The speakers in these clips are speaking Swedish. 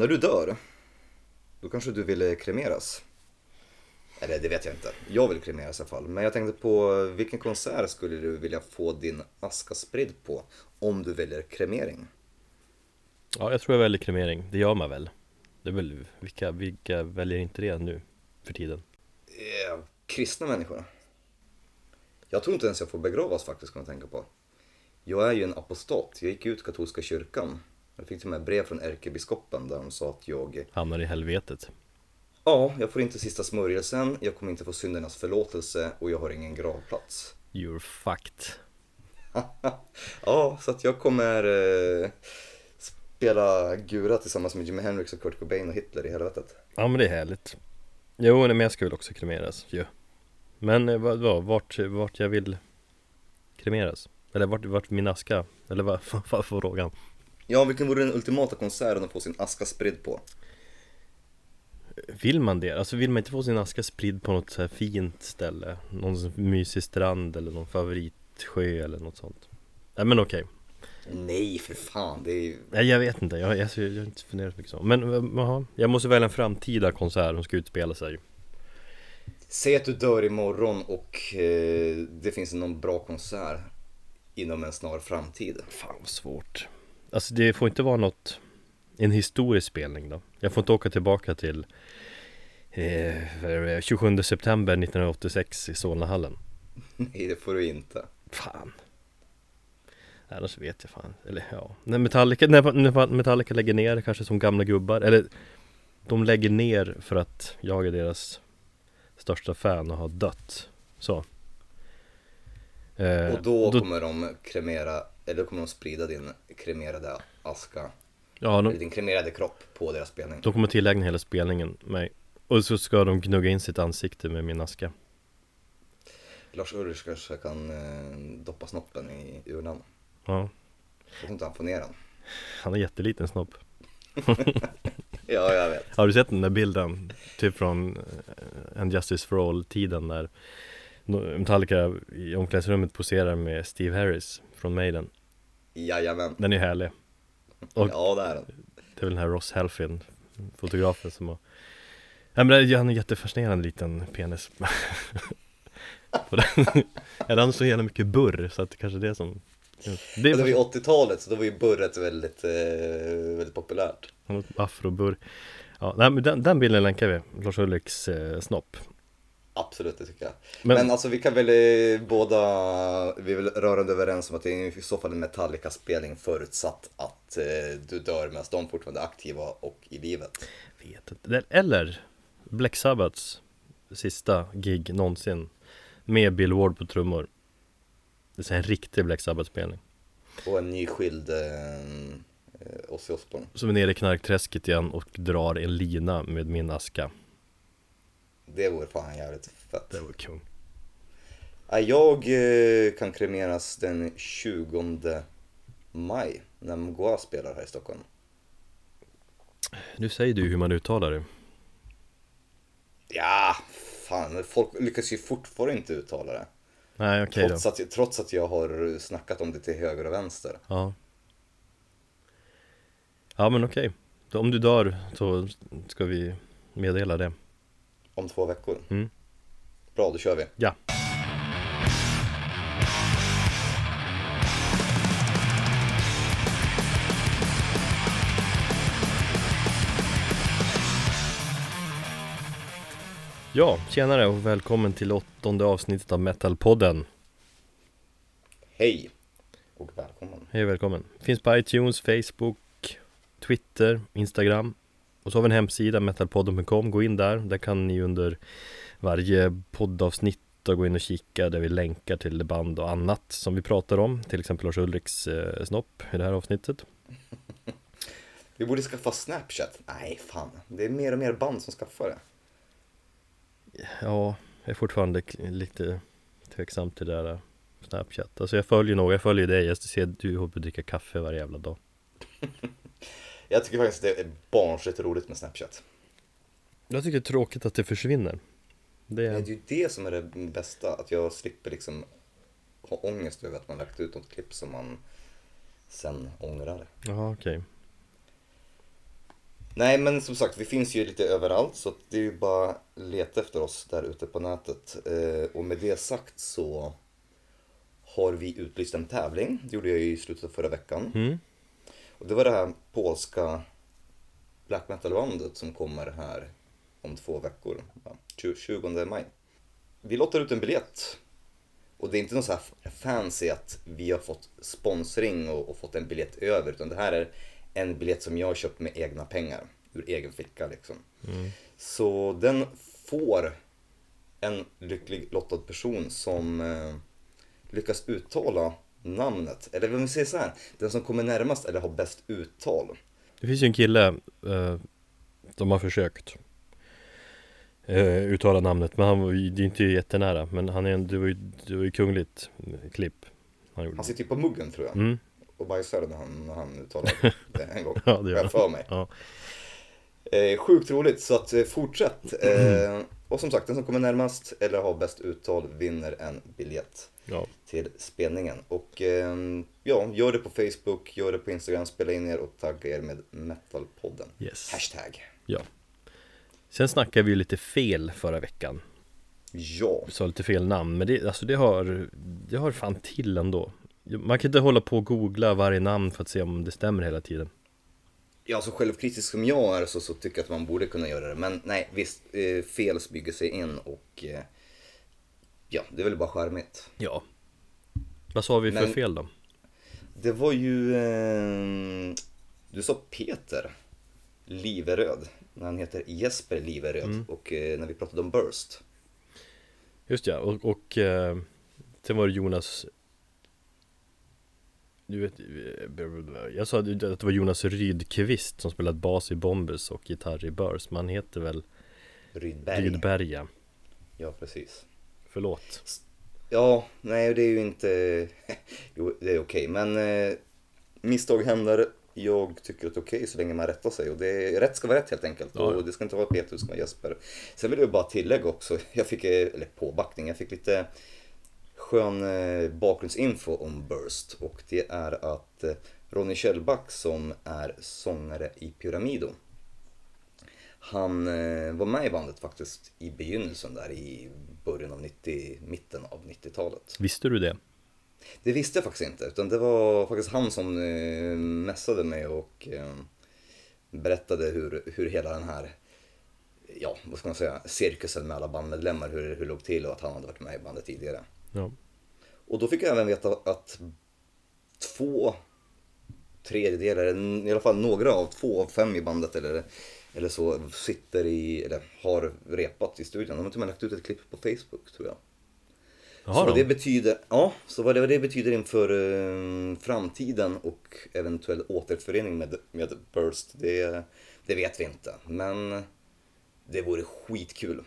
När du dör, då kanske du vill kremeras. Eller det vet jag inte. Jag vill kremeras i alla fall. Men jag tänkte på vilken konsert skulle du vilja få din aska spridd på om du väljer kremering? Ja, jag tror jag väljer kremering. Det gör man väl? Det är väl, vilka, vilka väljer inte det nu för tiden? Eh, kristna människor. Jag tror inte ens jag får begravas faktiskt, kan jag tänka på. Jag är ju en apostat. Jag gick ut katolska kyrkan. Jag fick till och med brev från ärkebiskopen där de sa att jag Hamnar i helvetet. Ja, jag får inte sista smörjelsen, jag kommer inte få syndernas förlåtelse och jag har ingen gravplats. You're fucked. ja, så att jag kommer eh, spela gura tillsammans med Jimi Hendrix och Kurt Cobain och Hitler i helvetet. Ja men det är härligt. Jo, men jag ska väl också kremeras ju. Men eh, vad, vad, vart, vart jag vill kremeras? Eller vart, vart min aska? Eller vad, vad vad var frågan? Ja, vilken vore den ultimata konserten att få sin aska spridd på? Vill man det? Alltså vill man inte få sin aska spridd på något så här fint ställe? Någon mysig strand eller någon favoritsjö eller något sånt? Nej men okej. Nej, för fan, det är ju... Nej jag vet inte, jag, jag, jag har inte funderat så mycket så. Men jaha, jag måste välja en framtida konsert som ska utspela sig. Säg att du dör imorgon och eh, det finns någon bra konsert inom en snar framtid. Fan vad svårt. Alltså det får inte vara något En historisk spelning då. Jag får inte åka tillbaka till eh, vad är det, 27 september 1986 i Solnahallen. Nej, det får du inte. Fan. Annars vet jag fan. Eller ja. När Metallica, när, Metallica lägger ner kanske som gamla gubbar Eller De lägger ner för att jag är deras Största fan och har dött. Så. Eh, Och då, kommer de kremera, eller då kommer de sprida din kremerade aska, Ja, de, din kremerade kropp på deras spelning. de kommer tillägna hela spelningen mig Och så ska de gnugga in sitt ansikte med min aska Lars Ulrich kanske kan eh, doppa snoppen i urnan. Ja Jag tror inte han får ner den. Han har jätteliten snopp Ja, jag vet. Har du sett den där bilden? Typ från eh, en Justice for All-tiden när Metallica i omklädningsrummet poserar med Steve Harris från Maiden Jajamän. Den är härlig Och Ja, det är den. det är väl den här Ross Helfin Fotografen som har Ja men är- han har en jättefascinerande liten penis På den. Ja den har så jävla mycket burr så att det kanske är det som Det Och det var ju är 80-talet, så då var ju burret väldigt, eh, väldigt populärt. han afroburr Ja, nej, men den, den bilden länkar vi, Lars Ulriks eh, snopp Absolut, det tycker jag. Men- Men, alltså vi kan väl eh, båda, vi är väl rörande överens om att det är i så fall en Metallica-spelning förutsatt att eh, du dör medan de fortfarande är aktiva och i livet. Vet inte. Eller Black Sabbaths sista gig någonsin med Bill Ward på trummor. Det är en riktig Black Sabbath-spelning. Och en nyskild eh, eh, Ozzy Osbourne. Som är nere i knarkträsket igen och drar en lina med min aska. Det vore fan jävligt fett. Det var kung. Ja, Jag eh, kan kremeras den 20 maj när Mgoa spelar här i Stockholm. Nu säger du hur man uttalar det. Ja, fan, folk lyckas ju fortfarande inte uttala det. Nej okej då. Trots, att, trots att jag har snackat om det till höger och vänster. Ja. Ja men okej. Då Om du dör så ska vi meddela det. Om två veckor. Mm. Bra, då kör vi. Ja. Ja, tjenare och välkommen till åttonde avsnittet av Metalpodden. Hej och välkommen. Hej och välkommen. Finns på iTunes, Facebook, Twitter, Instagram. Och så har vi en hemsida, metalpodden.com. Gå in där. Där kan ni under varje poddavsnitt gå in och kika där vi länkar till band och annat som vi pratar om. Till exempel Lars Ulriks eh, snopp i det här avsnittet. Vi borde skaffa Snapchat. Nej, fan. Det är mer och mer band som skaffar det. Ja, jag är fortfarande lite tveksam till det där eh, Snapchat. Alltså jag följer nog, jag följer dig. Jag ser du håller på att dricka kaffe varje jävla dag. Jag tycker faktiskt att det är barnsligt roligt med Snapchat. Jag tycker det är tråkigt att det försvinner. Det Det är... är ju det som är det bästa, att jag slipper liksom ha ångest över att man lagt ut något klipp som man sen ångrar. Jaha, okej. Nej men som sagt, vi finns ju lite överallt så det är ju bara att leta efter oss där ute på nätet. Eh, och med det sagt så har vi utlyst en tävling. Det gjorde jag i slutet av förra veckan. Mm. Och det var det här polska black metal-bandet som kommer här om två veckor. Ja, 20 maj. Vi lottar ut en biljett. Och det är inte något så här fancy att vi har fått sponsring och, och fått en biljett över. Utan det här är en biljett som jag har köpt med egna pengar. Ur egen ficka liksom. Så den får en lycklig lottad person som eh, lyckas uttala namnet. Eller vi säger så här. Den som kommer närmast eller har bäst uttal. Det finns ju en kille eh, som har försökt eh, uttala namnet men han var ju, det är inte jättenära men han är en, det var ju, det var ju kungligt klipp han gjorde. Han sitter ju på muggen tror jag. Mm. Och bajsar när han, när han uttalar det en gång. Ja det gör jag för mig. Ja. Eh, sjukt roligt, så att eh, fortsätt. Eh, och som sagt, den som kommer närmast eller har bäst uttal vinner en biljett ja. till spelningen. Och eh, ja, gör det på Facebook, gör det på Instagram, spela in er och tagga er med Metalpodden. Yes. Hashtag. ja. Sen snackade vi ju lite fel förra veckan. Ja, Vi sa lite fel namn men det, alltså det har, det har fan till ändå. Man kan inte hålla på och googla varje namn för att se om det stämmer hela tiden. Ja så självkritisk som jag är så, så tycker jag att man borde kunna göra det. Men nej, visst, eh, fel bygger sig in och eh, ja, det är väl bara charmigt. Ja. Vad sa vi för Men- fel då? Det var ju... Eh, du sa Peter Liveröd. När han heter Jesper Liveröd. Och eh, när vi pratade om Burst. Just ja, och, och eh, sen var det Jonas Du vet, jag sa att det var Jonas Rydqvist som spelat bas i Bombers och gitarr i Burst Men han heter väl Rydberg. Rydberga Ja, precis. Förlåt Ja, nej det är ju inte... jo, det är okej. Men eh, misstag händer. Jag tycker att det är okej så länge man rättar sig. Och det är, rätt ska vara rätt helt enkelt. Ja, ja. Och det ska inte vara Peter, det ska vara Jesper. Sen vill jag bara tillägga också. Jag fick, eh, eller påbackning, jag fick lite skön eh, bakgrundsinfo om Burst. Och det är att eh, Ronny Kjellback som är sångare i Pyramido. Han eh, var med i bandet faktiskt i begynnelsen där i början av 90, mitten av 90-talet. Visste du det? Det visste jag faktiskt inte, utan det var faktiskt han som messade mig och berättade hur, hur hela den här, ja vad ska man säga, cirkusen med alla bandmedlemmar, hur, hur det låg till och att han hade varit med i bandet tidigare. Ja Och då fick jag även veta att två tredjedelar, i alla fall några av två av fem i bandet eller, eller så sitter i, eller har repat i studion. De har till och med lagt ut ett klipp på Facebook tror jag. så Jaha vad det betyder, ja, så vad det, vad det betyder inför eh, framtiden och eventuell återförening med, med Burst, det, det vet vi inte. Men det vore skitkul.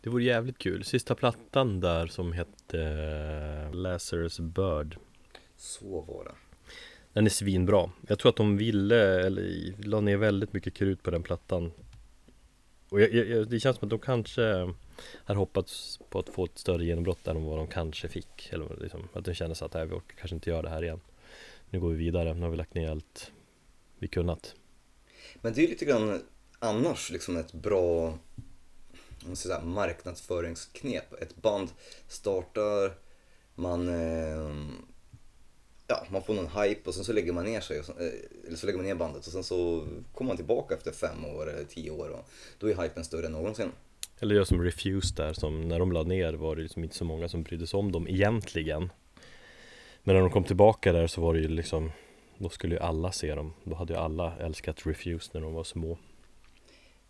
Det vore jävligt kul. Sista plattan där som hette eh, Lazarus Bird. Så var det. Den är svinbra. Jag tror att de ville, eller la ner väldigt mycket krut på den plattan. Och jag, jag, det känns som att de kanske hade hoppats på att få ett större genombrott än vad de kanske fick. Eller liksom, att de kände så att nej, vi orkar kanske inte göra det här igen. Nu går vi vidare, nu har vi lagt ner allt vi kunnat. Men det är lite grann annars liksom ett bra Mm, om marknadsföringsknep. Ett band startar, man, eh, ja, man får någon hype och sen så lägger man ner sig, och så, eh, eller så lägger man ner bandet och sen så kommer man tillbaka efter fem år eller tio år och då är hypen större än någonsin. Eller jag som Refused där som när de la ner var det liksom inte så många som brydde sig om dem egentligen Men när de kom tillbaka där så var det ju liksom Då skulle ju alla se dem Då hade ju alla älskat Refused när de var små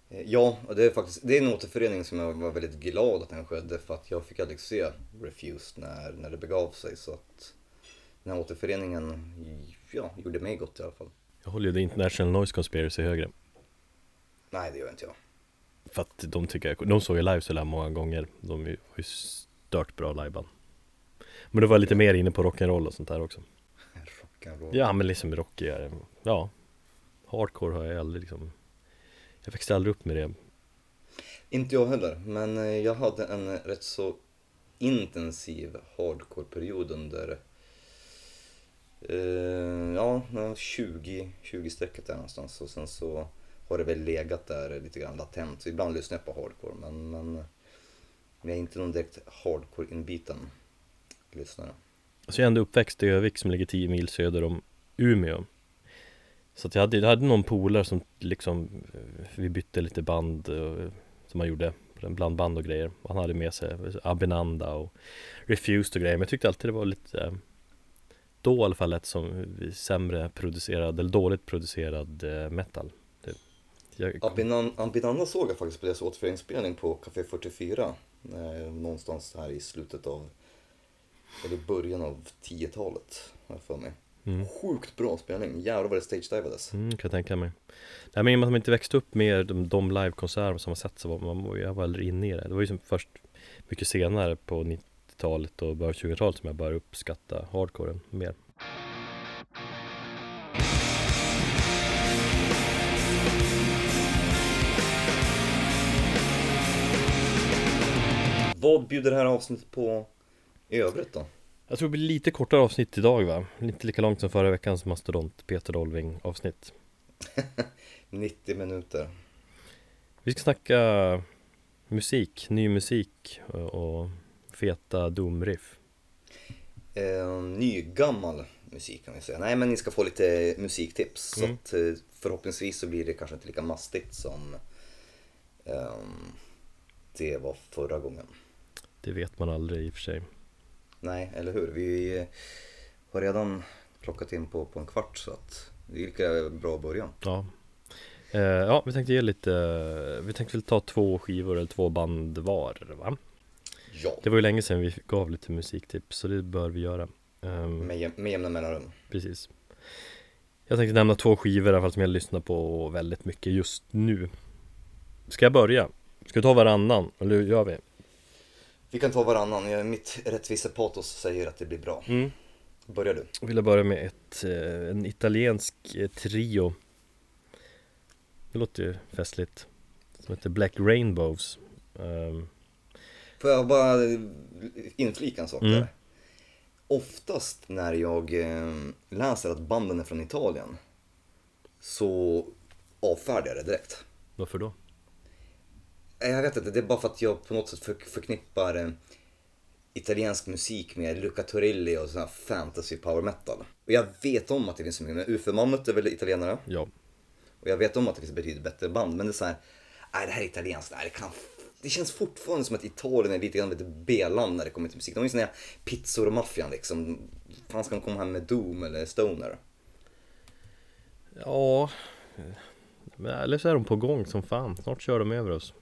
Ja, och det är faktiskt det är en återförening som jag var väldigt glad att den skedde för att jag fick aldrig se Refused när, när det begav sig. Så att den här återföreningen ja, gjorde mig gott i alla fall. Jag håller ju The International Noise Conspiracy högre. Nej, det gör inte jag. För att de tycker jag, de såg ju live så där många gånger. De ju- har ju stört bra liveband Men det var lite mer inne på rock'n'roll och sånt där också. Rock'n'roll. Ja men liksom rockigare. Ja. Hardcore har jag aldrig liksom Jag växte aldrig upp med det Inte jag heller, men eh, jag hade en rätt så intensiv hardcore-period under eh, ja, 20, 20 strecket där någonstans och sen så har det väl legat där lite grann latent. Så ibland lyssnar jag på hardcore men, men, men jag är inte någon direkt hardcore-inbiten lyssnare. Så jag är ändå uppväxt i Övik som ligger 10 mil söder om Umeå så att jag hade, jag hade någon polare som liksom eh, Vi bytte lite band eh, Som man gjorde Bland band och grejer Han hade med sig Abinanda och Refused och grejer Men jag tyckte alltid det var lite eh, Då i alla fall lät som sämre producerad eller dåligt producerad metal typ. jag... Abinanda såg jag faktiskt på deras återföreningsspelning på Café 44 Någonstans här i slutet av eller början av 10-talet, har jag för mig. Mm. Sjukt bra spelning, jävlar vad det stage-divades. Mm, kan jag tänka mig. Nej men i och med att man inte växte upp med de, de livekonserter som har sett så var man, jag var aldrig inne i det. Det var ju som först mycket senare på 90-talet och början 20-talet som jag började uppskatta hardcoren mer. Vad bjuder det här avsnittet på i övrigt då? Jag tror det blir lite kortare avsnitt idag va? Inte lika långt som förra veckans mastodont Peter Dolving avsnitt. 90 minuter. Vi ska snacka musik, ny musik och feta domriff. Eh, Nygammal musik kan vi säga. Nej men ni ska få lite musiktips. Mm. Så att eh, förhoppningsvis så blir det kanske inte lika mastigt som eh, det var förra gången. Det vet man aldrig i och för sig Nej, eller hur? Vi har redan plockat in på, på en kvart så att det är lika bra början. Ja. Eh, ja, vi tänkte ge lite, vi tänkte väl ta två skivor eller två band var va? Ja. Det var ju länge sedan vi gav lite musiktips så det bör vi göra. Um, med, med jämna mellanrum. Precis. Jag tänkte nämna två skivor i alla fall som jag lyssnar på väldigt mycket just nu. Ska jag börja? Ska vi ta varannan? Eller hur gör vi? Vi kan ta varannan. Mitt rättvisepatos säger att det blir bra. Mm. Börjar du? Jag vill börja med ett, eh, en italiensk eh, trio. Det låter ju festligt. Som heter Black Rainbows. Um... Får jag bara inflika en sak mm. där? Oftast när jag eh, läser att banden är från Italien så avfärdar jag det direkt. Varför då? Jag vet inte, det är bara för att jag på något sätt för, förknippar eh, italiensk musik med Luca Torelli och sån här fantasy power metal. Och jag vet om att det finns så mycket, men UFO-mammut är väl italienare? Ja. Och jag vet om att det finns betydligt bättre band, men det är så här, nej det här är italienskt, nej det kan det känns fortfarande som att Italien är lite grann ett B-land när det kommer till musik. De är ju såna här pizzor och maffian liksom. Fan ska de komma hem med Doom eller Stoner? Ja, eller så är de på gång som fan. Snart kör de över oss.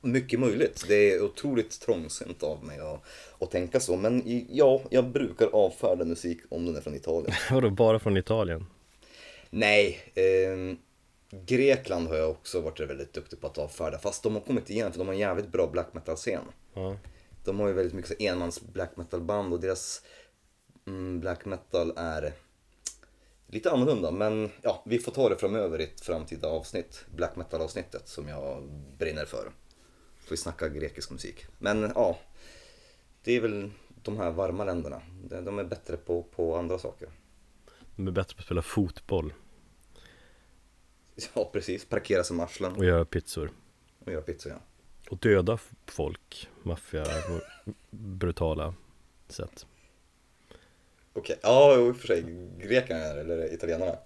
Mycket möjligt. Det är otroligt trångsynt av mig att, att tänka så. Men ja, jag brukar avfärda musik om den är från Italien. Vadå, bara från Italien? Nej, eh, Grekland har jag också varit väldigt duktig på att avfärda. Fast de har kommit igen för de har en jävligt bra black metal-scen. Ja. De har ju väldigt mycket enmans black metal-band och deras mm, black metal är lite annorlunda. Men ja, vi får ta det framöver i ett framtida avsnitt. Black metal-avsnittet som jag brinner för. Får vi snacka grekisk musik. Men ja, det är väl de här varma länderna. De är bättre på, på andra saker. De är bättre på att spela fotboll. Ja, precis. Parkera som arslen. Och göra pizzor. Och göra pizzor, ja. Och döda folk. Maffia, brutala sätt. Okej, okay. ja i och för sig. Grekerna eller italienarna?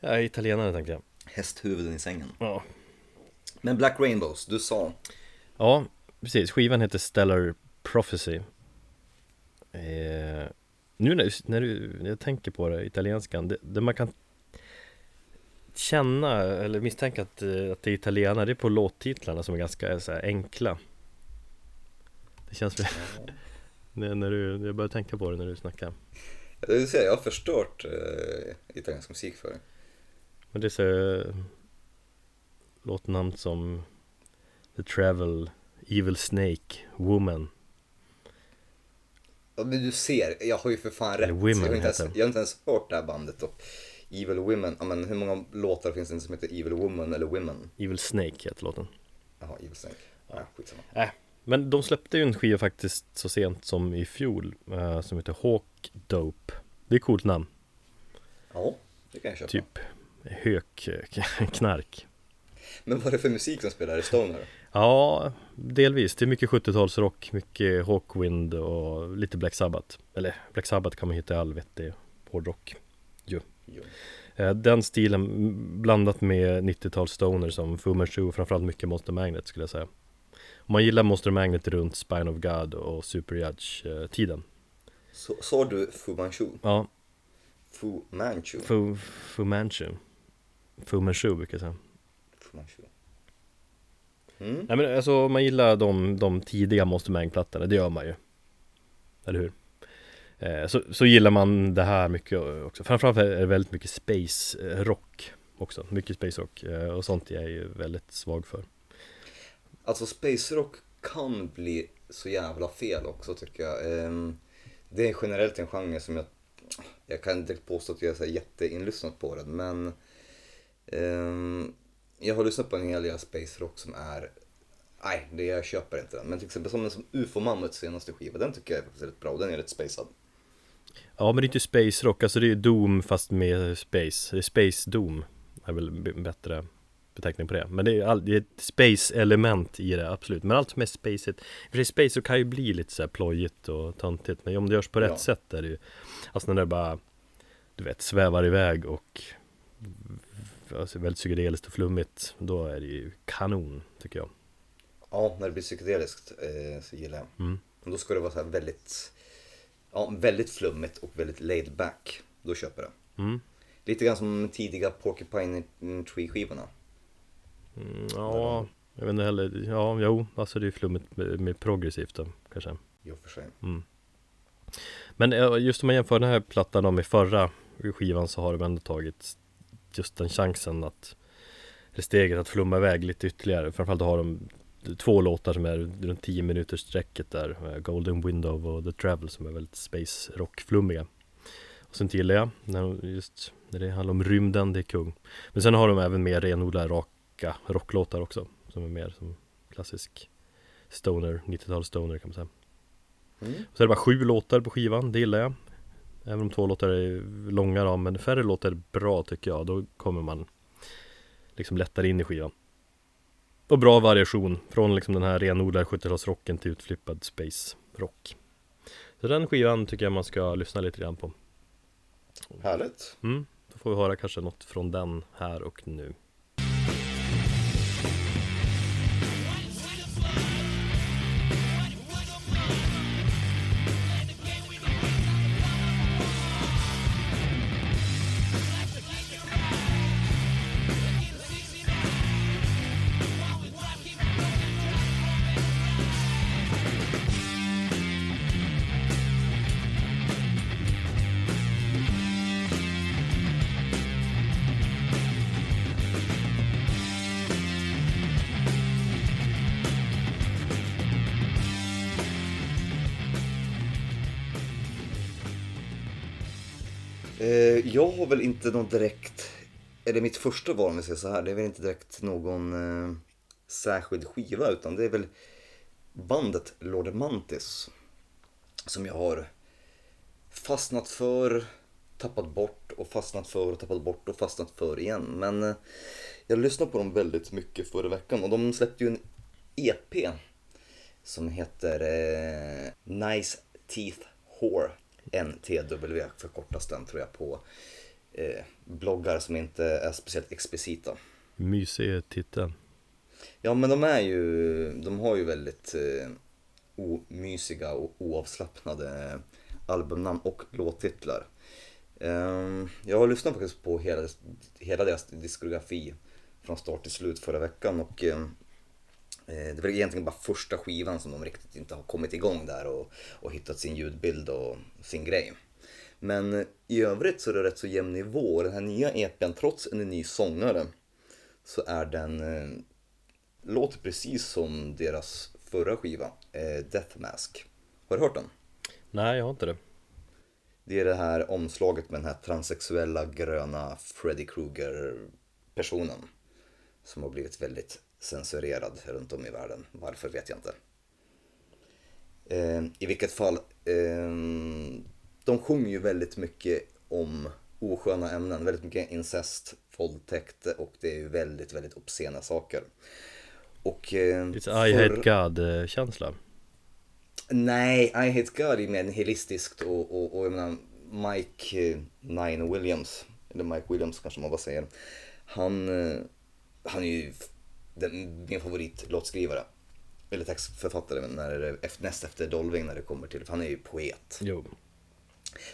Ja, italienarna tänkte jag. Hästhuvuden i sängen. Ja. Men Black Rainbows, du sa? Ja, precis. Skivan heter Stellar Prophecy. Eh, nu när, när, du, när jag tänker på det, italienskan, det, det man kan känna eller misstänka att, eh, att det är italienare, det är på låttitlarna som är ganska så här, enkla. Det känns väl, när, när du, jag börjar tänka på det när du snackar. Jag vill säga, jag har förstört eh, italiensk musik för dig. Men det är så låtnamn som The Travel, Evil Snake, Woman Ja men du ser, jag har ju för fan rätt. Women jag, har inte ens, jag har inte ens hört det här bandet och Evil Women, ja men hur många låtar finns det som heter Evil Woman eller Women? Evil Snake heter låten. Jaha, Evil Snake. Ja, ja skitsamma. Äh, men de släppte ju en skiva faktiskt så sent som i fjol uh, som heter Hawk Dope. Det är ett coolt namn. Ja, det kan jag köpa. Typ hökknark. Men vad är det för musik som spelar i Stoner? Ja, delvis. Det är mycket 70-talsrock, mycket Hawkwind och lite Black Sabbath. Eller Black Sabbath kan man hitta i all vettig hårdrock. Jo. Jo. Eh, Den stilen blandat med 90-tals stoner som Fu Manchu och framförallt mycket Monster Magnet skulle jag säga. Om man gillar Monster Magnet runt Spine of God och Super Judge-tiden. Så, sa du Fu Manchu? Ja, Fu Manchu? Fu, Fu Manchu. Fu Manchu brukar jag säga. Fu Manchu. Mm. Nej men alltså om man gillar de, de tidiga Monster Magnet-plattorna, det gör man ju. Eller hur? Eh, så, så gillar man det här mycket också. Framförallt är det väldigt mycket space eh, rock också. Mycket space rock eh, och sånt är jag ju väldigt svag för. Alltså space rock kan bli så jävla fel också tycker jag. Ehm, Det är generellt en genre som jag, jag kan inte påstå att jag är jätteinlyssnad på den men ehm, jag har lyssnat på en hel del space rock som är, nej det jag köper inte den. Men till exempel som, som UFO Mammuts senaste skiva, den tycker jag är faktiskt rätt bra. Den är rätt spacad. Ja men det är inte space rock, alltså det är Doom fast med space. Det är Space Doom är väl bättre beteckning på det. Men det är, all, det är ett space element i det, absolut. Men allt som är spacet, och för sig space så kan ju bli lite så här plojigt och töntigt. Men om det görs på rätt Ja. sätt är det ju, alltså när det bara, du vet, svävar iväg och alltså, väldigt psykedeliskt och flummigt. Då är det ju kanon, tycker jag. Ja, när det blir psykedeliskt eh, så gillar jag. Mm. Och då ska det vara så väldigt, ja, väldigt flummigt och väldigt laid back. Då köper jag det. Mm. Lite grann som tidiga Porcupine Tree skivorna. Mm, ja, jag vet inte heller, ja, jo, alltså det är flummigt med, med progressivt då, kanske. Och för sig. Men eh, just om man jämför den här plattan då med förra skivan så har de ändå tagit just den chansen att det steget att flumma iväg lite ytterligare. Framförallt har de två låtar som är runt 10 minuters sträcket där. eh, Golden Window och The Travel som är väldigt space rock flummiga. Och sen gillar jag när just när det handlar om rymden, det är kung. Men sen har de även mer renodlade raka rocklåtar också. Som är mer som klassisk stoner, 90-tal stoner kan man säga. Mm. Så är det bara sju låtar på skivan, det gillar jag Även om två låtar är långa då, men färre låtar är bra tycker jag. Då kommer man liksom lättare in i skivan. Och bra variation Från liksom den här renodlade 70-talsrocken till utflippad space rock. Så den skivan tycker jag man ska lyssna lite grann på. Härligt. mm, Då får vi höra kanske något från den här och nu jag har väl inte någon direkt, eller mitt första val om vi säger så här, det är väl inte direkt någon eh, särskild skiva utan det är väl bandet Lord Mantis. Som jag har fastnat för, tappat bort och fastnat för och tappat bort och fastnat för igen. Men eh, jag lyssnade på dem väldigt mycket förra veckan och de släppte ju en EP som heter eh, Nice Teeth Whore. NTW förkortas den tror jag på eh, bloggar som inte är speciellt explicita. Mysig titel Ja men de är ju, de har ju väldigt eh, omysiga och oavslappnade albumnamn och låttitlar. Eh, jag har lyssnat faktiskt på hela, hela deras diskografi från start till slut förra veckan och eh, eh, det är väl egentligen bara första skivan som de riktigt inte har kommit igång där och, och hittat sin ljudbild och sin grej. Men eh, i övrigt så är det rätt så jämn nivå. Den här nya EPn, trots en ny sångare, så är den eh, låter precis som deras förra skiva, eh, Death Mask. Har du hört den? Nej, jag har inte det Det är det här omslaget med den här transsexuella gröna Freddy Krueger personen. Som har blivit väldigt censurerad runt om i världen. Varför vet jag inte. Eh, I vilket fall, eh, de sjunger ju väldigt mycket om osköna ämnen. Väldigt mycket incest våldtäkt och det är ju väldigt, väldigt obscena saker. Och... Eh, Lite I hate God-känsla. Nej, I hate God är mer nihilistiskt och, och, och jag menar Mike eh, Nine Williams, eller Mike Williams kanske man bara säger. Han, han är ju den, min favoritlåtskrivare. Eller textförfattare när det, näst efter Dolving när det kommer till, för han är ju poet. Jo.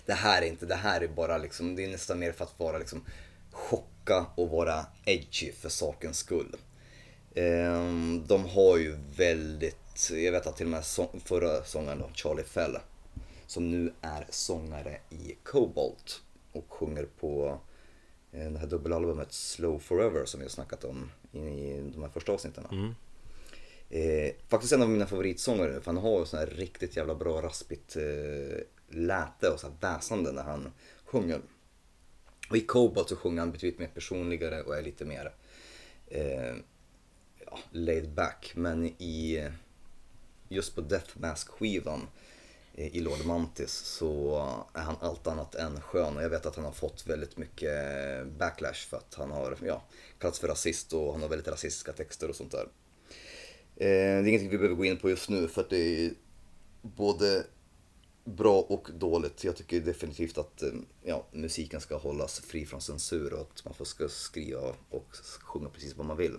Det här är inte, det här är bara liksom, det är nästan mer för att vara liksom chocka och vara edgy för sakens skull. Ehm, de har ju väldigt, jag vet att till och med sång, förra sångaren då, Charlie Fell, som nu är sångare i Cobalt och sjunger på eh, det här dubbelalbumet Slow Forever som vi har snackat om i de här första avsnitten. Mm. Eh, faktiskt en av mina favoritsångare för han har ju sån här riktigt jävla bra raspigt eh, läte och så här väsande när han sjunger. Och i Cobalt så sjunger han betydligt mer personligare och är lite mer eh, ja, laid back. Men i just på Death Mask-skivan Eh, i Lord Mantis så är han allt annat än skön. Och jag vet att han har fått väldigt mycket eh, backlash för att han har ja, kallats för rasist och han har väldigt rasistiska texter och sånt där. Eh, det är ingenting vi behöver gå in på just nu för att det är både bra och dåligt. Jag tycker definitivt att eh, ja, musiken ska hållas fri från censur och att man får ska skriva och sjunga precis vad man vill.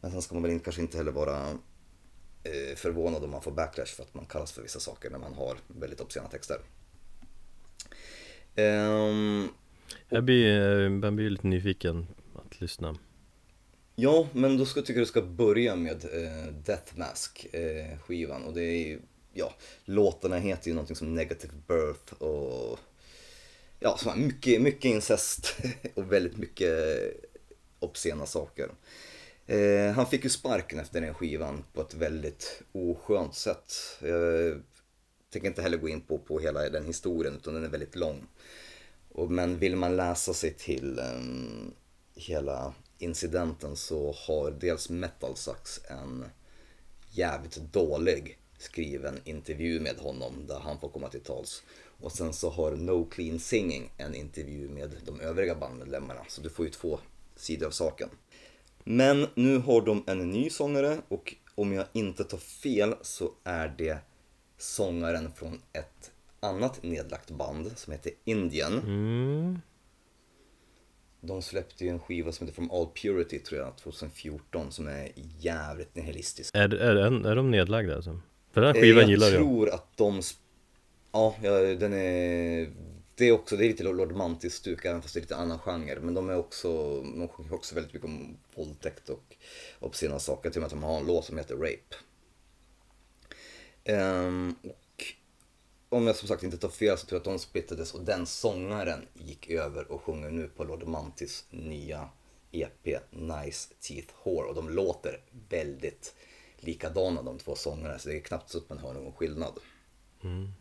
Men sen ska man väl kanske inte heller vara förvånad om man får backlash för att man kallas för vissa saker när man har väldigt obscena texter. Um, jag, blir, jag blir lite nyfiken att lyssna. Ja, men då ska, tycker jag du ska börja med eh, Death Mask eh, skivan och det är ja, låtarna heter ju någonting som Negative Birth och ja, så mycket, mycket incest och väldigt mycket obscena saker. Eh, han fick ju sparken efter den skivan på ett väldigt oskönt sätt. Jag tänker inte heller gå in på, på hela den historien utan den är väldigt lång. Och, men vill man läsa sig till um, hela incidenten så har dels Metal Sucks en jävligt dålig skriven intervju med honom där han får komma till tals. Och sen så har No Clean Singing en intervju med de övriga bandmedlemmarna. Så du får ju två sidor av saken. Men nu har de en ny sångare och om jag inte tar fel så är det sångaren från ett annat nedlagt band som heter Indian. Mm. De släppte ju en skiva som heter From All Purity tror jag 2014 som är jävligt nihilistisk. Är, är, är, är de nedlagda alltså? För den skivan jag gillar jag. Jag tror att de... Ja, den är... Det är också, det är lite Lord Mantis-stuk även fast det är lite annan genre. Men de är också, de sjunger också väldigt mycket om våldtäkt och obscena saker. Till och med att de har en låt som heter Rape. Um, och om jag som sagt inte tar fel så tror jag att de splittades och den sångaren gick över och sjunger nu på Lord Mantis nya EP Nice Teeth Whore och de låter väldigt likadana de två sångerna så det är knappt så att man hör någon skillnad. Mm.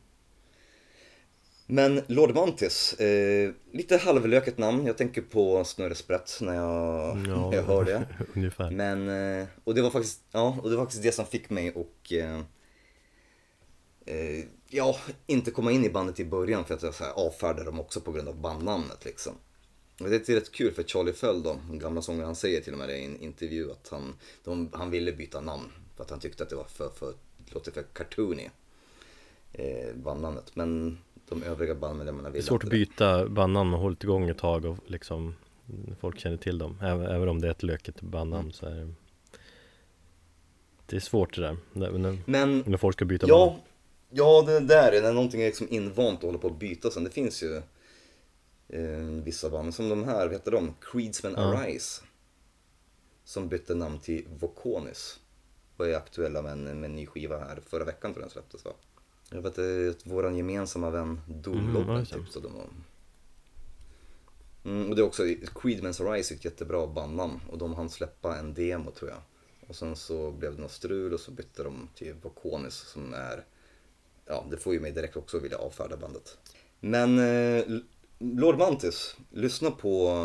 Men Lord Mantis, eh, lite halvlöket namn. Jag tänker på Snurresprätt när jag, ja, jag hör det. ungefär. Men, eh, och det var faktiskt, ja, och det var faktiskt det som fick mig att eh, eh, ja, inte komma in i bandet i början för att jag så här, avfärdade dem också på grund av bandnamnet liksom. Men det är rätt kul för Charlie Föll då, den gamla sångaren, han säger till och med det i en intervju att han, de, han ville byta namn för att han tyckte att det var för, för låter för cartoony eh, bandnamnet. Men de övriga bandmedlemmarna ville är svårt att byta bandnamn och hållit igång ett tag och liksom folk känner till dem. Även, även om det är ett löket bandnamn mm. så är det Det är svårt det där. När, Men, när folk ska byta ja, band. Ja, det där är när någonting är liksom invant och håller på att byta sen. Det finns ju eh, vissa band, som de här, vad heter de? Creedsman ja. Arise. Som bytte namn till Vokonis. Och är aktuella med en, med en ny skiva här. Förra veckan tror jag den släpptes va? Jag vet att våran gemensamma vän Domlobben mm, tipsade om mm, Och det är också, Creedmans Arise är ett jättebra bandnamn och de hann släppa en demo tror jag. Och sen så blev det något strul och så bytte de till Vokonis som är, ja det får ju mig direkt också vilja avfärda bandet. Men eh, Lord Mantis, lyssna på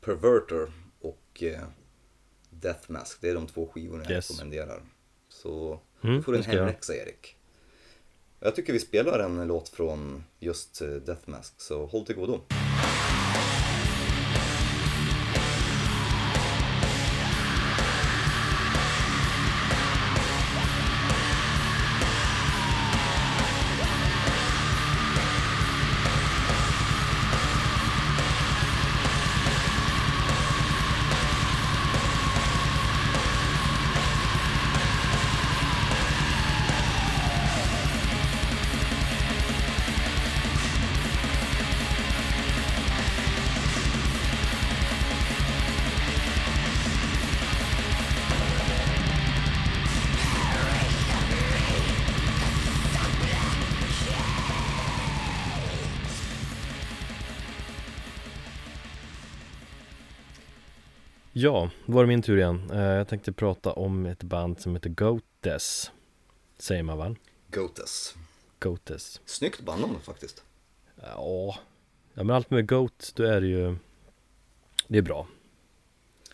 Perverter och eh, Death Mask. Det är de två skivorna jag yes. rekommenderar. Så mm, du får en hemläxa Erik. Jag tycker vi spelar en låt från just eh, Deathmask, så håll till godo. Ja, då var det min tur igen. Eh, Jag tänkte prata om ett band som heter Goates. Säger man väl? Goates. Goates. Snyggt bandnamn faktiskt. Ja, ja men allt med Goat, då är det ju Det är bra.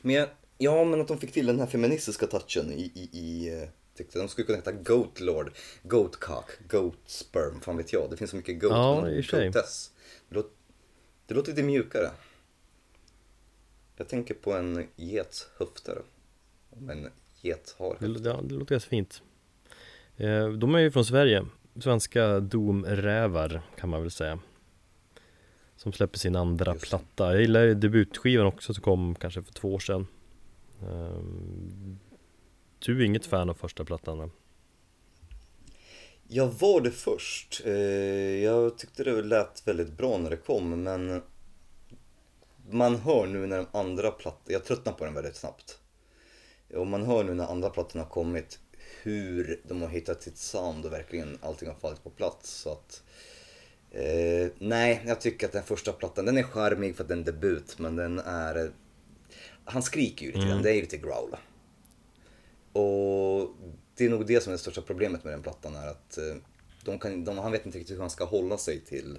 Men jag, ja, men att de fick till den här feministiska touchen i, i, i eh, tyckte de skulle kunna heta Goat Lord, Goat Cock, Goat Sperm, fan vet jag. Det finns så mycket Goat Ja, men i och för sig. Det låter lite mjukare. Jag tänker på en gets höfter. Om en get har Det, höfter. ja, det låter ganska fint. Eh, De är ju från Sverige. Svenska domrävar kan man väl säga. Som släpper sin andra Just det. platta. Jag gillar debutskivan också som kom kanske för två år sedan. Ehm, Du är inget fan av första plattan? Jag var det först. Eh, Jag tyckte det lät väldigt bra när det kom, men man hör nu när de andra plattorna, jag tröttnar på den väldigt snabbt. Och man hör nu när andra plattorna har kommit hur de har hittat sitt sound och verkligen allting har fallit på plats. Så att, eh, nej, jag tycker att den första plattan, den är charmig för att den är debut, men den är... Han skriker ju lite grann, det är ju lite growl. Och det är nog det som är det största problemet med den plattan är att eh, de kan, de, han vet inte riktigt hur han ska hålla sig till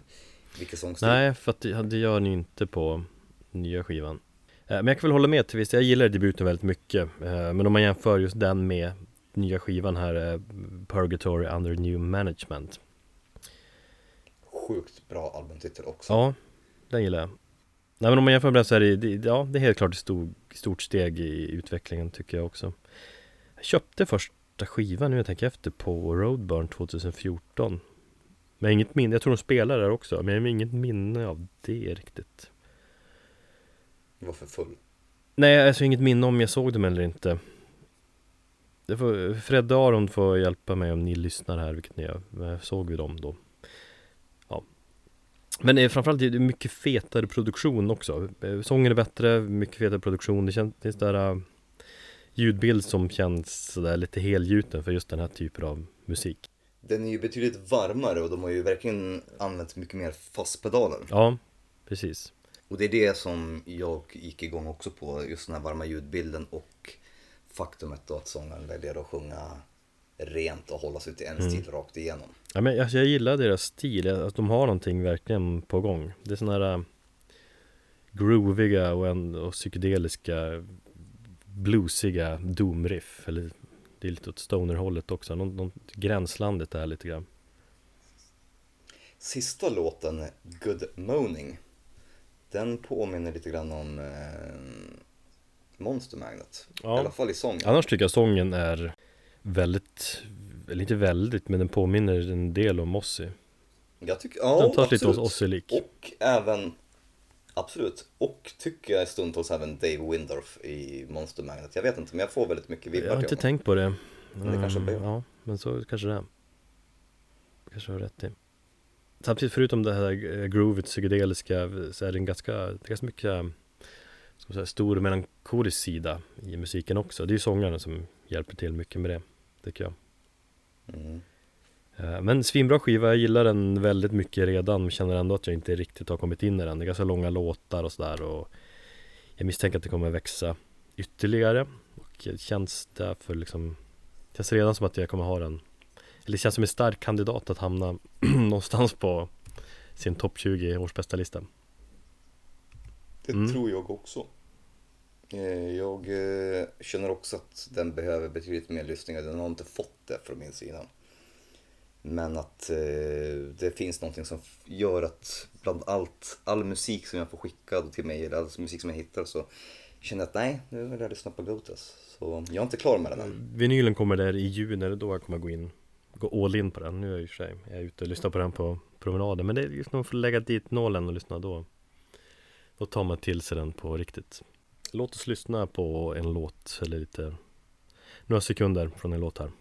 vilka sångstil. Nej, för att det, det gör ni inte på nya skivan. Eh, Men jag kan väl hålla med till viss Jag gillar debuten väldigt mycket. Eh, Men om man jämför just den med nya skivan här, eh, Purgatory Under New Management. Sjukt bra albumtitel också. Ja, den gillar jag. Nej men om man jämför med den så är det, det, ja, det är helt klart ett stor, stort steg i utvecklingen tycker jag också. Jag köpte första skivan nu jag tänker efter på Roadburn 2014. Men inget minne, jag tror de spelar där också, men jag har inget minne av det riktigt. Var för full. Nej, alltså inget minne om jag såg dem eller inte. Det får, Fredde Aron får hjälpa mig om ni lyssnar här, vilket ni gör. Såg vi dem då? Ja. Men det är framförallt det är mycket fetare produktion också. Eh, Sången är bättre, mycket fetare produktion. Det känns, det är sådär uh, ljudbild som känns sådär lite helgjuten för just den här typen av musik. Den är ju betydligt varmare och de har ju verkligen använt mycket mer fastpedaler. Ja, precis. Och det är det som jag gick igång också på, just den här varma ljudbilden och faktumet då att sångaren väljer att sjunga rent och hålla sig till en Mm. stil rakt igenom. Ja, men alltså, jag gillar deras stil, att de har någonting verkligen på gång. Det är sådana här äh, grooviga och, en, och psykedeliska bluesiga doomriff. Eller det är lite åt stoner-hållet också. Någon, någon, gränslandet där lite grann. Sista låten, Good Moaning, den påminner lite grann om eh, Monster Magnet. I alla Ja. fall i sången. Annars tycker jag sången är väldigt, eller inte väldigt, men den påminner en del om Ozzy. Jag tycker, ja, Den tar lite absolut. Ozzy-lik. Och även, absolut, och tycker jag stundtals även Dave Windorf i Monster Magnet. Jag vet inte, men jag får väldigt mycket Jag vibbar har till inte tänkt på det. Men det kanske blir. Ja, men så kanske det är. Kanske har rätt i. Samtidigt förutom det här eh, groovet psykedeliska så är det en ganska, det är ganska mycket ska säga, stor melankolisk sida i musiken också. Det är ju sångaren som hjälper till mycket med det, tycker jag. Mm. Eh, Men svinbra skiva, jag gillar den väldigt mycket redan men känner ändå att jag inte riktigt har kommit in i den. Det är ganska långa låtar och sådär och jag misstänker att det kommer växa ytterligare och det känns därför liksom det känns redan som att jag kommer ha den eller det känns som en stark kandidat att hamna någonstans på sin topp 20 års bästa lista. Det Mm. tror jag också. Eh, Jag eh, känner också att den behöver betydligt mer lyssningar. Den har inte fått det från min sida. Men att eh, det finns någonting som gör att bland allt, all musik som jag får skickad till mig, eller all musik som jag hittar så känner jag att nej, nu vill jag lyssna på Gotas. Så jag är inte klar med den än. Vinylen kommer där i juni, då jag kommer gå in Gå all in på den, nu är jag i och för sig Jag är ute och lyssnar på den på promenaden Men det är just när man får lägga dit nålen och lyssna då. Då tar man till sig den på riktigt. Låt oss lyssna på en låt eller lite Några sekunder från en låt här.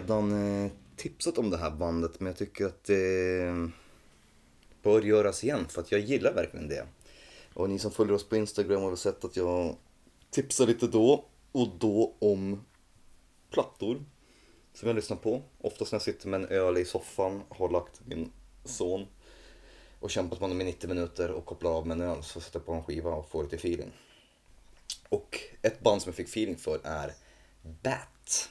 Redan eh, tipsat om det här bandet men jag tycker att det bör göras igen för att jag gillar verkligen det. Och ni som följer oss på Instagram har väl sett att jag tipsar lite då och då om plattor som jag lyssnar på. Oftast när jag sitter med en öl i soffan, har lagt min son och kämpat med honom i 90 minuter och kopplar av med en öl så sätter jag på en skiva och får lite feeling. Och ett band som jag fick feeling för är Bat.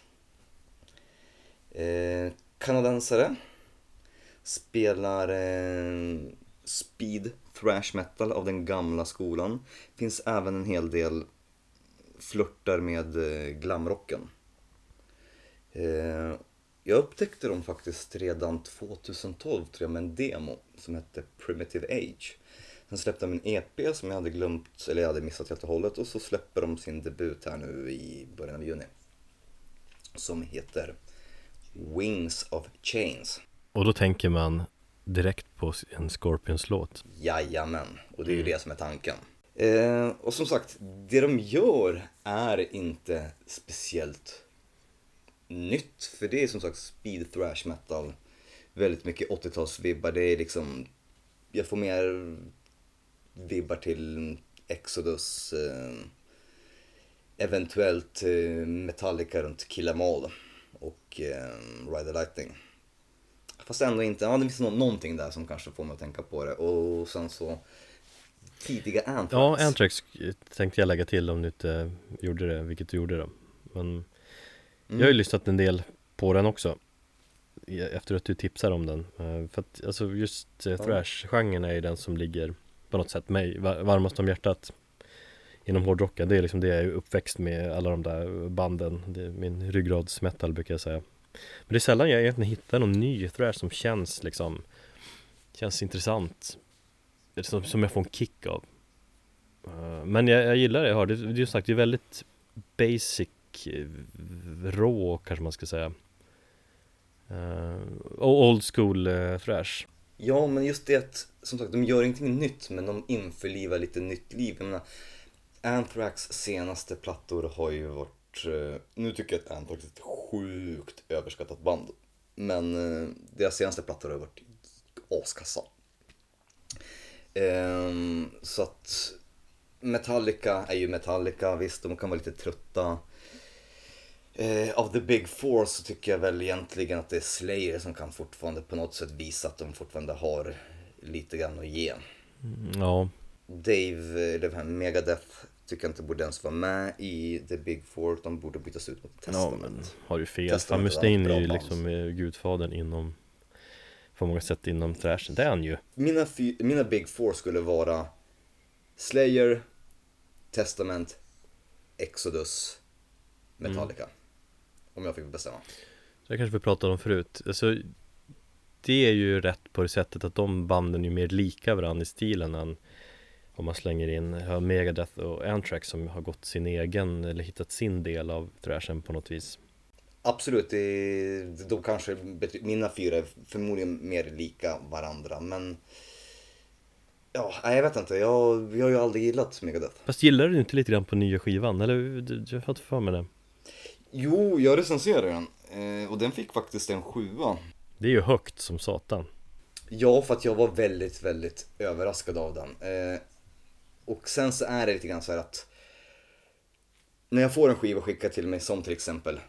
Eh, kanadensare. Spelar eh, speed thrash metal av den gamla skolan. Finns även en hel del flörtar med eh, glamrocken. Eh, jag upptäckte dem faktiskt redan 2012 tror jag med en demo som hette Primitive Age. Sen släppte de en EP som jag hade glömt, eller jag hade missat helt och hållet och så släpper de sin debut här nu i början av juni. Som heter Wings of Chains. Och då tänker man direkt på en Scorpions-låt. Jajamän, och det är ju det som är tanken. Eh, och som sagt, det de gör är inte speciellt nytt. För det är som sagt speed thrash metal. Väldigt mycket 80-talsvibbar. Det är liksom, jag får mer vibbar till Exodus. Eh, eventuellt eh, Metallica runt Kill Em All och eh, Ride the Lightning. Fast ändå inte, ja det finns någonting där som kanske får mig att tänka på det. Och sen så tidiga Anthrax. Ja, Anthrax tänkte jag lägga till om du inte gjorde det, vilket du gjorde då. Men mm. jag har ju lyssnat en del på den också. Efter att du tipsar om den. Eh, för att alltså just eh, thrash-genren är ju den som ligger på något sätt mig varmast om hjärtat inom hårdrocken. Det är liksom det jag är uppväxt med, alla de där banden. Det är min ryggradsmetal brukar jag säga. Men det är sällan jag egentligen hittar någon ny thrash som känns liksom Känns intressant Som, som jag får en kick av eh, Men jag, jag gillar det jag har, det, det är sagt, det är väldigt basic eh, Rå kanske man ska säga uh, Old school uh, thrash Ja men just det att, som sagt, de gör ingenting nytt men de införlivar lite nytt liv Jag menar, Anthrax senaste plattor har ju varit Eh, nu tycker jag att Anthrax är ett sjukt överskattat band. Men eh, deras senaste plattor har varit askassa. Ehm, så att Metallica är ju Metallica, visst de kan vara lite trötta. Eh, av The Big Four så tycker jag väl egentligen att det är Slayer som kan fortfarande på något sätt visa att de fortfarande har lite grann att ge. Ja. Dave, eller Megadeth, Tycker inte borde ens vara med i The Big Four, de borde bytas ut mot Testament. Ja, men har ju fel. Fan, Mustaine är ju liksom eh, gudfadern inom, på många sätt inom thrashen. Det är han ju. Mina, mina Big Four skulle vara Slayer, Testament, Exodus, Metallica. Mm. Om jag fick bestämma. Det kanske vi pratade om förut. Alltså, det är ju rätt på det sättet att de banden är mer lika varandra i stilen än om man slänger in Megadeth och Anthrax som har gått sin egen eller hittat sin del av thrashen på något vis. Absolut, det, de kanske, mina fyra är förmodligen mer lika varandra men Ja, jag vet inte, jag, jag har ju aldrig gillat Megadeth. Fast gillar du inte lite grann på nya skivan? Eller jag har inte för mig det. Jo, jag recenserade den eh, och den fick faktiskt en sjua. Det är ju högt som satan. Ja, för att jag var väldigt, väldigt överraskad av den. Eh, och sen så är det lite grann så här att när jag får en skiva skickad till mig som till exempel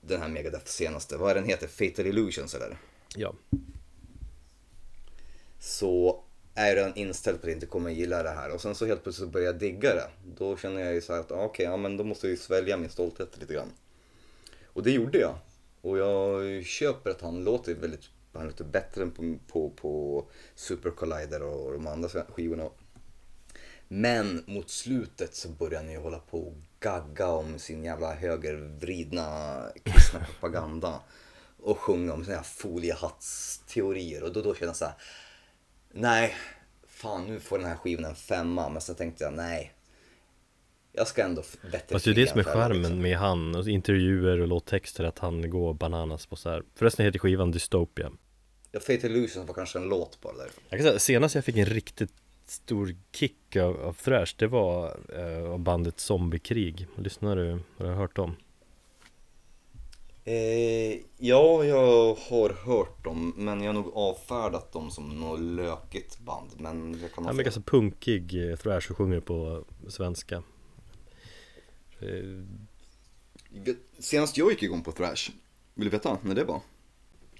den här Megadeth senaste, vad är den heter? Fatal Illusions eller? Ja. Så är den inställd på att jag inte kommer gilla det här och sen så helt plötsligt börjar jag digga det. Då känner jag ju så här att ah, okej, okay, ja men då måste jag ju svälja min stolthet lite grann. Och det gjorde jag. Och jag köper att han låter väldigt, han låter bättre än på, på, på Super Collider och de andra skivorna. Men mot slutet så börjar ni hålla på och gagga om sin jävla högervridna kristna propaganda. Och sjunga om såna här foliehattsteorier. Och då, då kände jag så här, nej, fan nu får den här skivan en femma. Men sen tänkte jag, nej. Jag ska ändå bättre Fast det är det som är skärmen liksom. med han, och intervjuer och låttexter, att han går bananas på så här. Förresten heter skivan Dystopia. Ja, Fate Illusions var kanske en låt bara därifrån. Jag kan säga, senast jag fick en riktigt stor kick av, av thrash det var eh, av bandet Zombiekrig Lyssnar du? Har du hört dem? Eh, ja, jag har hört dem, men jag har nog avfärdat dem som något lökigt band. Men jag kan Han är fel. ganska punkig eh, thrash och sjunger på svenska Eh, Senast jag gick igång på thrash, vill du veta när det var?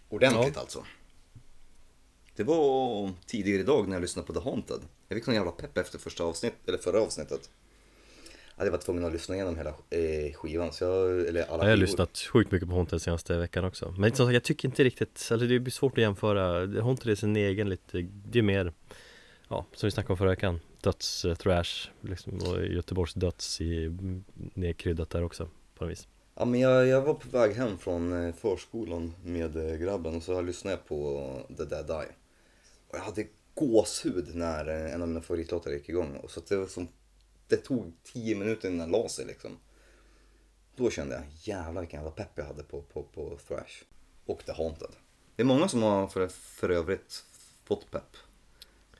Ordentligt alltså. Det var tidigare idag när jag lyssnade på The Haunted. Jag fick sån jävla pepp efter första avsnitt, eller förra avsnittet. Ja, jag var tvungen att lyssna igenom hela eh, skivan, så jag, eller alla Jag har lyssnat sjukt mycket på Haunted senaste veckan också Men som sagt, jag tycker inte riktigt, alltså det blir svårt att jämföra Haunted är sin egen lite, det är mer Ja, som vi snackade om förra veckan Döds, eh, thrash, liksom, och Göteborgs döds i nedkryddat där också På något vis Ja, men jag, jag var på väg hem från eh, förskolan med eh, grabben och så lyssnade jag på The Dead Die. Och jag hade gåshud när en av mina favoritlåtar gick igång. Och så det, var som, det tog tio minuter innan den la sig liksom. Då kände jag jävlar vilken jävla pepp jag hade på, på, på Thrash. Och The Haunted. Det är många som har för, för övrigt fått pepp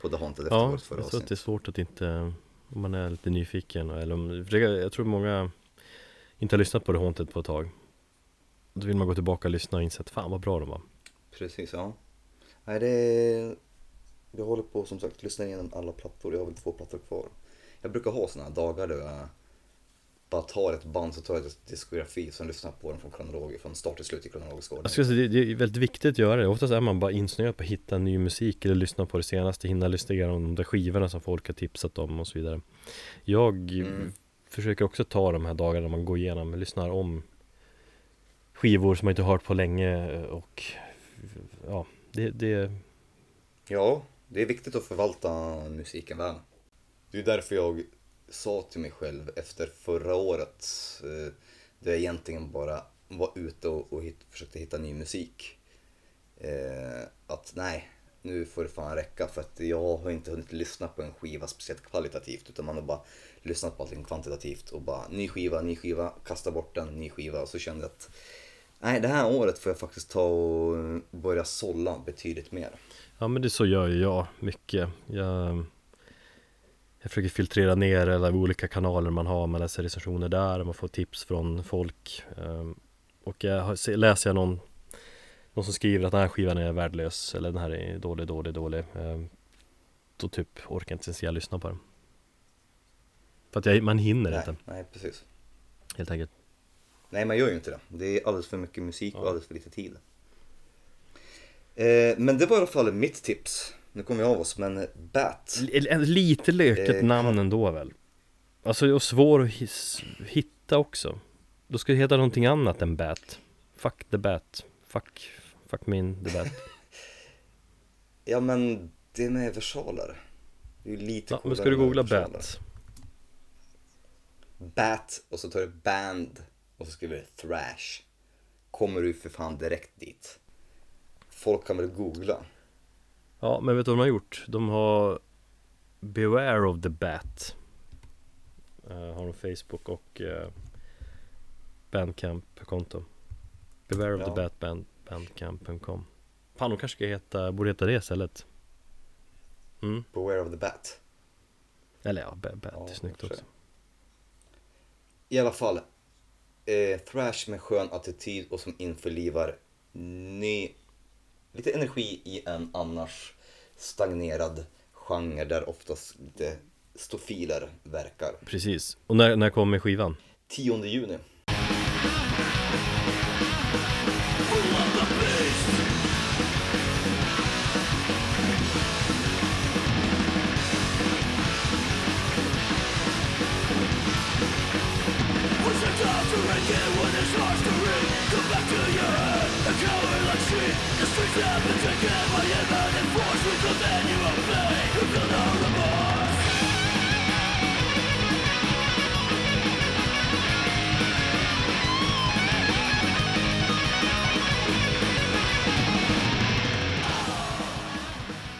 på The Haunted efter Ja, vårt förra tror att det är svårt att inte Om man är lite nyfiken eller om, Jag tror många Inte har lyssnat på det Haunted på ett tag Då vill man gå tillbaka och lyssna och inse att fan vad bra de var Precis, ja. Nej, det Jag håller på som sagt lyssna igenom alla plattor. Jag har väl två plattor kvar. Jag brukar ha såna här dagar då jag bara tar ett band så tar jag ett diskografi och lyssnar på den från kronolog, från start till slut i kronologisk ordning. Jag skulle säga, det det är väldigt viktigt att göra det. Oftast är man bara insnöad på att hitta ny musik eller lyssna på det senaste, hinna lyssna igenom de där skivorna som folk har tipsat om och så vidare. Jag Mm. försöker också ta de här dagarna man går igenom, lyssnar om skivor som man inte hört på länge och ja, det, det Ja, det är viktigt att förvalta musiken väl. Det är därför jag sa till mig själv efter förra året, eh, där jag egentligen bara var ute och, och hit, försökte hitta ny musik. Eh, att nej, nu får det fan räcka för att jag har inte hunnit lyssna på en skiva speciellt kvalitativt utan man har bara lyssnat på allting kvantitativt och bara ny skiva, ny skiva, kasta bort den, ny skiva och så kände jag att nej, det här året får jag faktiskt ta och börja sålla betydligt mer. Ja men det så gör ju jag mycket. Jag, jag försöker filtrera ner alla olika kanaler man har Man läser recensioner där, man får tips från folk. Ehm, Och jag läser jag någon Någon som skriver att den här skivan är värdelös Eller den här är dålig, dålig, dålig ehm, Då typ orkar jag inte ens jag lyssna på den. För att jag, man hinner Nej, inte. nej, precis. helt enkelt Nej, man gör ju inte det. Det är alldeles för mycket musik och alldeles för lite tid. Eh, men det var i alla fall mitt tips. Nu kommer vi av oss, men Bat. L- Lite löket Eh, namn ändå väl? Alltså och svår att hitta också Då ska det heta någonting annat än Bat Fuck the Bat Fuck, fuck min the Bat Ja, men det är med versaler. Det är ju lite ja, Men ska du googla. Bat? Bat och så tar du band och så skriver du thrash. Kommer du för fan direkt dit. Folk kan väl googla. Ja men vet du vad de har gjort? De har Beware of the Bat uh, Har de Facebook och uh, Bandcamp-konto Beware of Ja. the Bat band, Bandcamp.com Fan de kanske ska heta, borde heta det istället Mm, Beware of the Bat. eller ja, Bat, Ja, är snyggt också. I alla fall. Eh, thrash med skön attityd och som införlivar ny, lite energi i en annars stagnerad genre där oftast lite stofiler verkar. Precis, och när, när kommer skivan? 10 juni.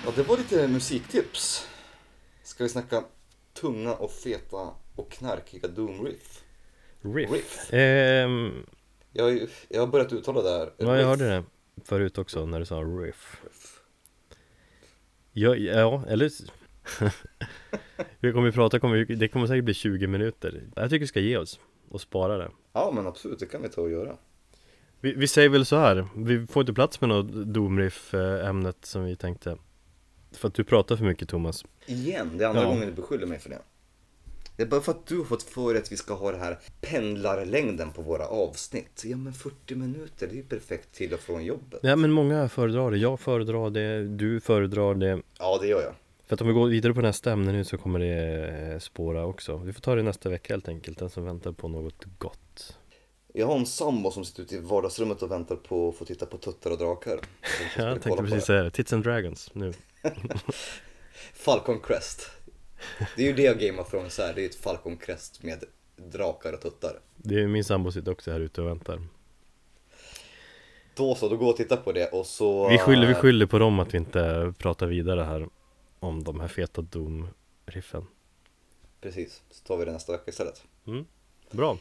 Ja, det var lite musiktips. Ska vi snacka tunga och feta och knarkiga Doom Riff? Riff, Riff. Ehm, Jag, jag har börjat uttala det här. Ja, jag hörde det förut också när du sa riff. Ja, ja eller Vi kommer ju prata, kommer, det kommer säkert bli 20 minuter. Jag tycker vi ska ge oss och spara det. Ja, men absolut, det kan vi ta och göra. Vi, vi säger väl så här, vi får inte plats med något Doomriff eh, ämnet som vi tänkte. För att du pratar för mycket Thomas. Igen, det är andra Ja. gången du beskyller mig för det. Det är bara för att du har fått för att vi ska ha det här pendlarlängden på våra avsnitt. Ja men 40 minuter, det är ju perfekt till och från jobbet. Ja men många föredrar det, jag föredrar det, du föredrar det Ja, det gör jag. För att om vi går vidare på nästa ämne nu så kommer det eh, spåra också Vi får ta det nästa vecka helt enkelt, den som väntar på något gott Jag har en sambo som sitter ute i vardagsrummet och väntar på att få titta på tuttar och drakar. Jag Ja, jag tänkte precis säga det, Tits and Dragons nu Falcon Crest. Det är ju det Game of Thrones är, det är ett Falcon Crest med drakar och tuttar. Det är min sambo sitter också här ute och väntar Då så, då går och titta på det och så... Vi skyller, vi skyller på dem att vi inte pratar vidare här Om de här feta Doom-riffen Precis, så tar vi det nästa vecka istället. Bra